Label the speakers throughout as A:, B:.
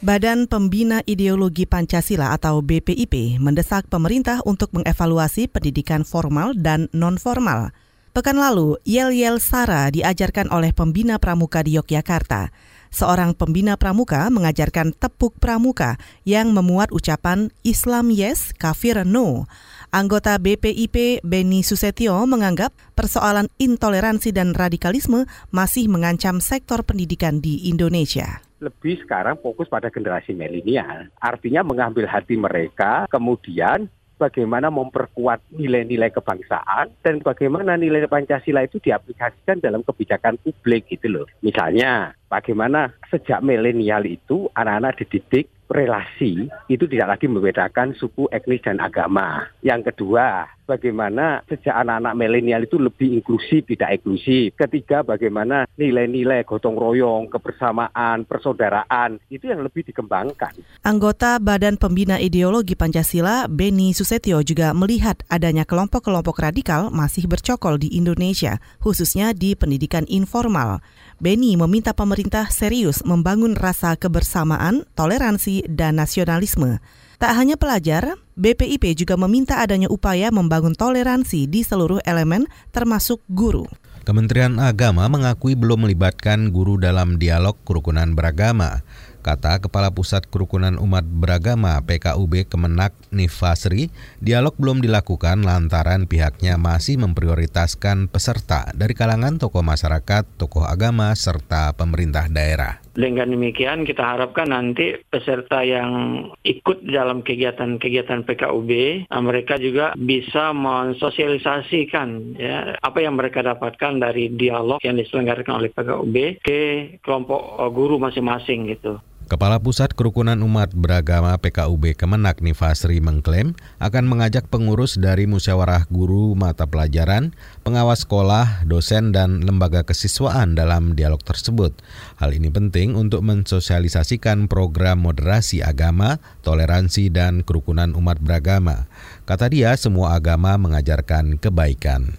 A: Badan Pembina Ideologi Pancasila atau BPIP mendesak pemerintah untuk mengevaluasi pendidikan formal dan non-formal. Pekan lalu, Yel-Yel Sara diajarkan oleh pembina pramuka di Yogyakarta. Seorang pembina pramuka mengajarkan tepuk pramuka yang memuat ucapan Islam yes, kafir no. Anggota BPIP Beni Susetio menganggap persoalan intoleransi dan radikalisme masih mengancam sektor pendidikan di Indonesia
B: lebih sekarang fokus pada generasi milenial. Artinya mengambil hati mereka, kemudian bagaimana memperkuat nilai-nilai kebangsaan dan bagaimana nilai Pancasila itu diaplikasikan dalam kebijakan publik gitu loh. Misalnya, bagaimana sejak milenial itu anak-anak dididik relasi itu tidak lagi membedakan suku, etnis, dan agama. Yang kedua, bagaimana sejak anak-anak milenial itu lebih inklusif, tidak eksklusif. Ketiga, bagaimana nilai-nilai gotong royong, kebersamaan, persaudaraan, itu yang lebih dikembangkan.
A: Anggota Badan Pembina Ideologi Pancasila, Beni Susetio juga melihat adanya kelompok-kelompok radikal masih bercokol di Indonesia, khususnya di pendidikan informal. Beni meminta pemerintah serius membangun rasa kebersamaan, toleransi, dan nasionalisme. Tak hanya pelajar, BPIP juga meminta adanya upaya membangun toleransi di seluruh elemen termasuk guru.
C: Kementerian Agama mengakui belum melibatkan guru dalam dialog kerukunan beragama. Kata Kepala Pusat Kerukunan Umat Beragama PKUB Kemenak Nifasri, dialog belum dilakukan lantaran pihaknya masih memprioritaskan peserta dari kalangan tokoh masyarakat, tokoh agama, serta pemerintah daerah.
D: Dengan demikian kita harapkan nanti peserta yang ikut dalam kegiatan-kegiatan PKUB, nah, mereka juga bisa mensosialisasikan ya, apa yang mereka dapatkan dari dialog yang diselenggarakan oleh PKUB ke kelompok guru masing-masing gitu.
C: Kepala Pusat Kerukunan Umat Beragama PKUB Kemenak Nifasri mengklaim akan mengajak pengurus dari musyawarah guru mata pelajaran, pengawas sekolah, dosen, dan lembaga kesiswaan dalam dialog tersebut. Hal ini penting untuk mensosialisasikan program moderasi agama, toleransi, dan kerukunan umat beragama. Kata dia, semua agama mengajarkan kebaikan.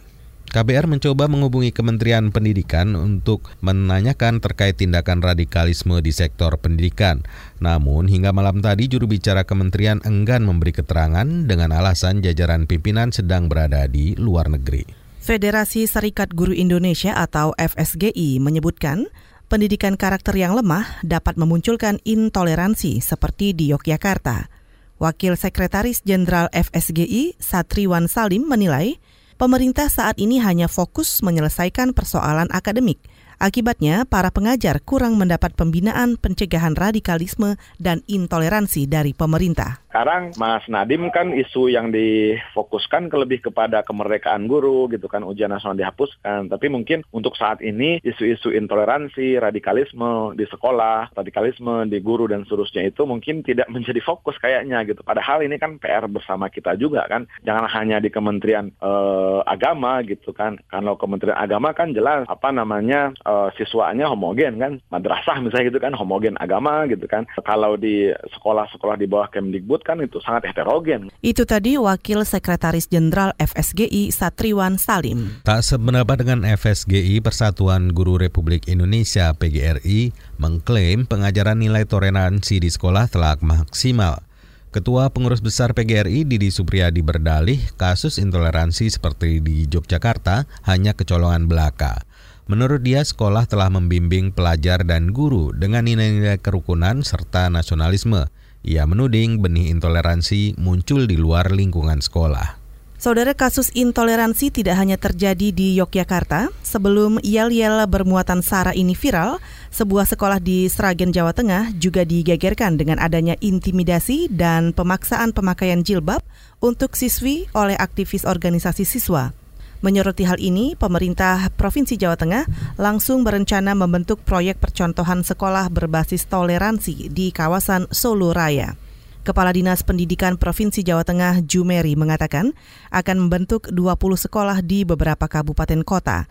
C: KBR mencoba menghubungi Kementerian Pendidikan untuk menanyakan terkait tindakan radikalisme di sektor pendidikan. Namun hingga malam tadi juru bicara kementerian enggan memberi keterangan dengan alasan jajaran pimpinan sedang berada di luar negeri.
A: Federasi Serikat Guru Indonesia atau FSGI menyebutkan pendidikan karakter yang lemah dapat memunculkan intoleransi seperti di Yogyakarta. Wakil Sekretaris Jenderal FSGI Satriwan Salim menilai pemerintah saat ini hanya fokus menyelesaikan persoalan akademik Akibatnya, para pengajar kurang mendapat pembinaan pencegahan radikalisme dan intoleransi dari pemerintah.
E: Sekarang Mas Nadim kan isu yang difokuskan ke lebih kepada kemerdekaan guru gitu kan ujian nasional dihapuskan. Tapi mungkin untuk saat ini isu-isu intoleransi, radikalisme di sekolah, radikalisme di guru dan seterusnya itu mungkin tidak menjadi fokus kayaknya gitu. Padahal ini kan PR bersama kita juga kan. Jangan hanya di Kementerian eh, Agama gitu kan. Kalau Kementerian Agama kan jelas apa namanya uh, siswanya homogen kan, madrasah misalnya gitu kan, homogen agama gitu kan. Kalau di sekolah-sekolah di bawah Kemdikbud kan itu sangat heterogen.
A: Itu tadi Wakil Sekretaris Jenderal FSGI Satriwan Salim.
C: Tak sependapat dengan FSGI, Persatuan Guru Republik Indonesia PGRI mengklaim pengajaran nilai toleransi di sekolah telah maksimal. Ketua Pengurus Besar PGRI Didi Supriyadi berdalih kasus intoleransi seperti di Yogyakarta hanya kecolongan belaka. Menurut dia, sekolah telah membimbing pelajar dan guru dengan nilai-nilai kerukunan serta nasionalisme. Ia menuding benih intoleransi muncul di luar lingkungan sekolah.
A: Saudara kasus intoleransi tidak hanya terjadi di Yogyakarta. Sebelum yel-yel bermuatan sara ini viral, sebuah sekolah di Sragen, Jawa Tengah juga digegerkan dengan adanya intimidasi dan pemaksaan pemakaian jilbab untuk siswi oleh aktivis organisasi siswa. Menyoroti hal ini, pemerintah Provinsi Jawa Tengah langsung berencana membentuk proyek percontohan sekolah berbasis toleransi di kawasan Solo Raya. Kepala Dinas Pendidikan Provinsi Jawa Tengah Jumeri mengatakan akan membentuk 20 sekolah di beberapa kabupaten kota.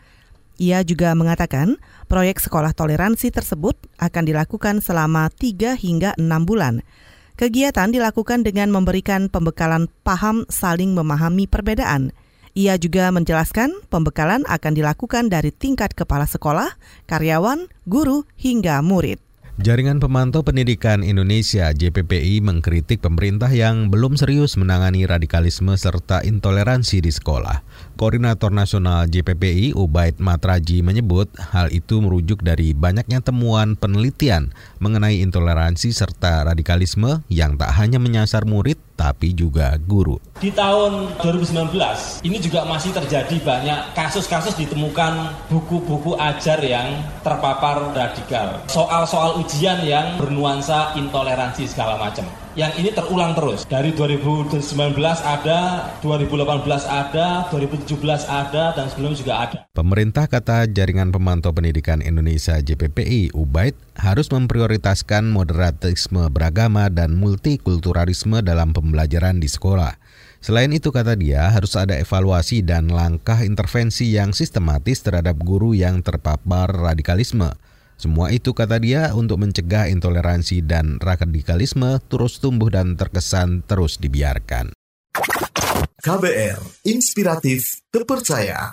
A: Ia juga mengatakan proyek sekolah toleransi tersebut akan dilakukan selama 3 hingga 6 bulan. Kegiatan dilakukan dengan memberikan pembekalan paham saling memahami perbedaan – ia juga menjelaskan pembekalan akan dilakukan dari tingkat kepala sekolah, karyawan, guru, hingga murid.
C: Jaringan Pemantau Pendidikan Indonesia JPPI mengkritik pemerintah yang belum serius menangani radikalisme serta intoleransi di sekolah. Koordinator Nasional JPPI Ubaid Matraji menyebut hal itu merujuk dari banyaknya temuan penelitian mengenai intoleransi serta radikalisme yang tak hanya menyasar murid tapi juga guru.
F: Di tahun 2019 ini juga masih terjadi banyak kasus-kasus ditemukan buku-buku ajar yang terpapar radikal. Soal-soal ujian yang bernuansa intoleransi segala macam. Yang ini terulang terus. Dari 2019 ada, 2018 ada, 2017 ada, dan sebelumnya juga ada.
C: Pemerintah kata Jaringan Pemantau Pendidikan Indonesia JPPI, Ubaid, harus memprioritaskan moderatisme beragama dan multikulturalisme dalam pembelajaran di sekolah. Selain itu kata dia harus ada evaluasi dan langkah intervensi yang sistematis terhadap guru yang terpapar radikalisme. Semua itu kata dia untuk mencegah intoleransi dan radikalisme terus tumbuh dan terkesan terus dibiarkan.
G: KBR, inspiratif, terpercaya.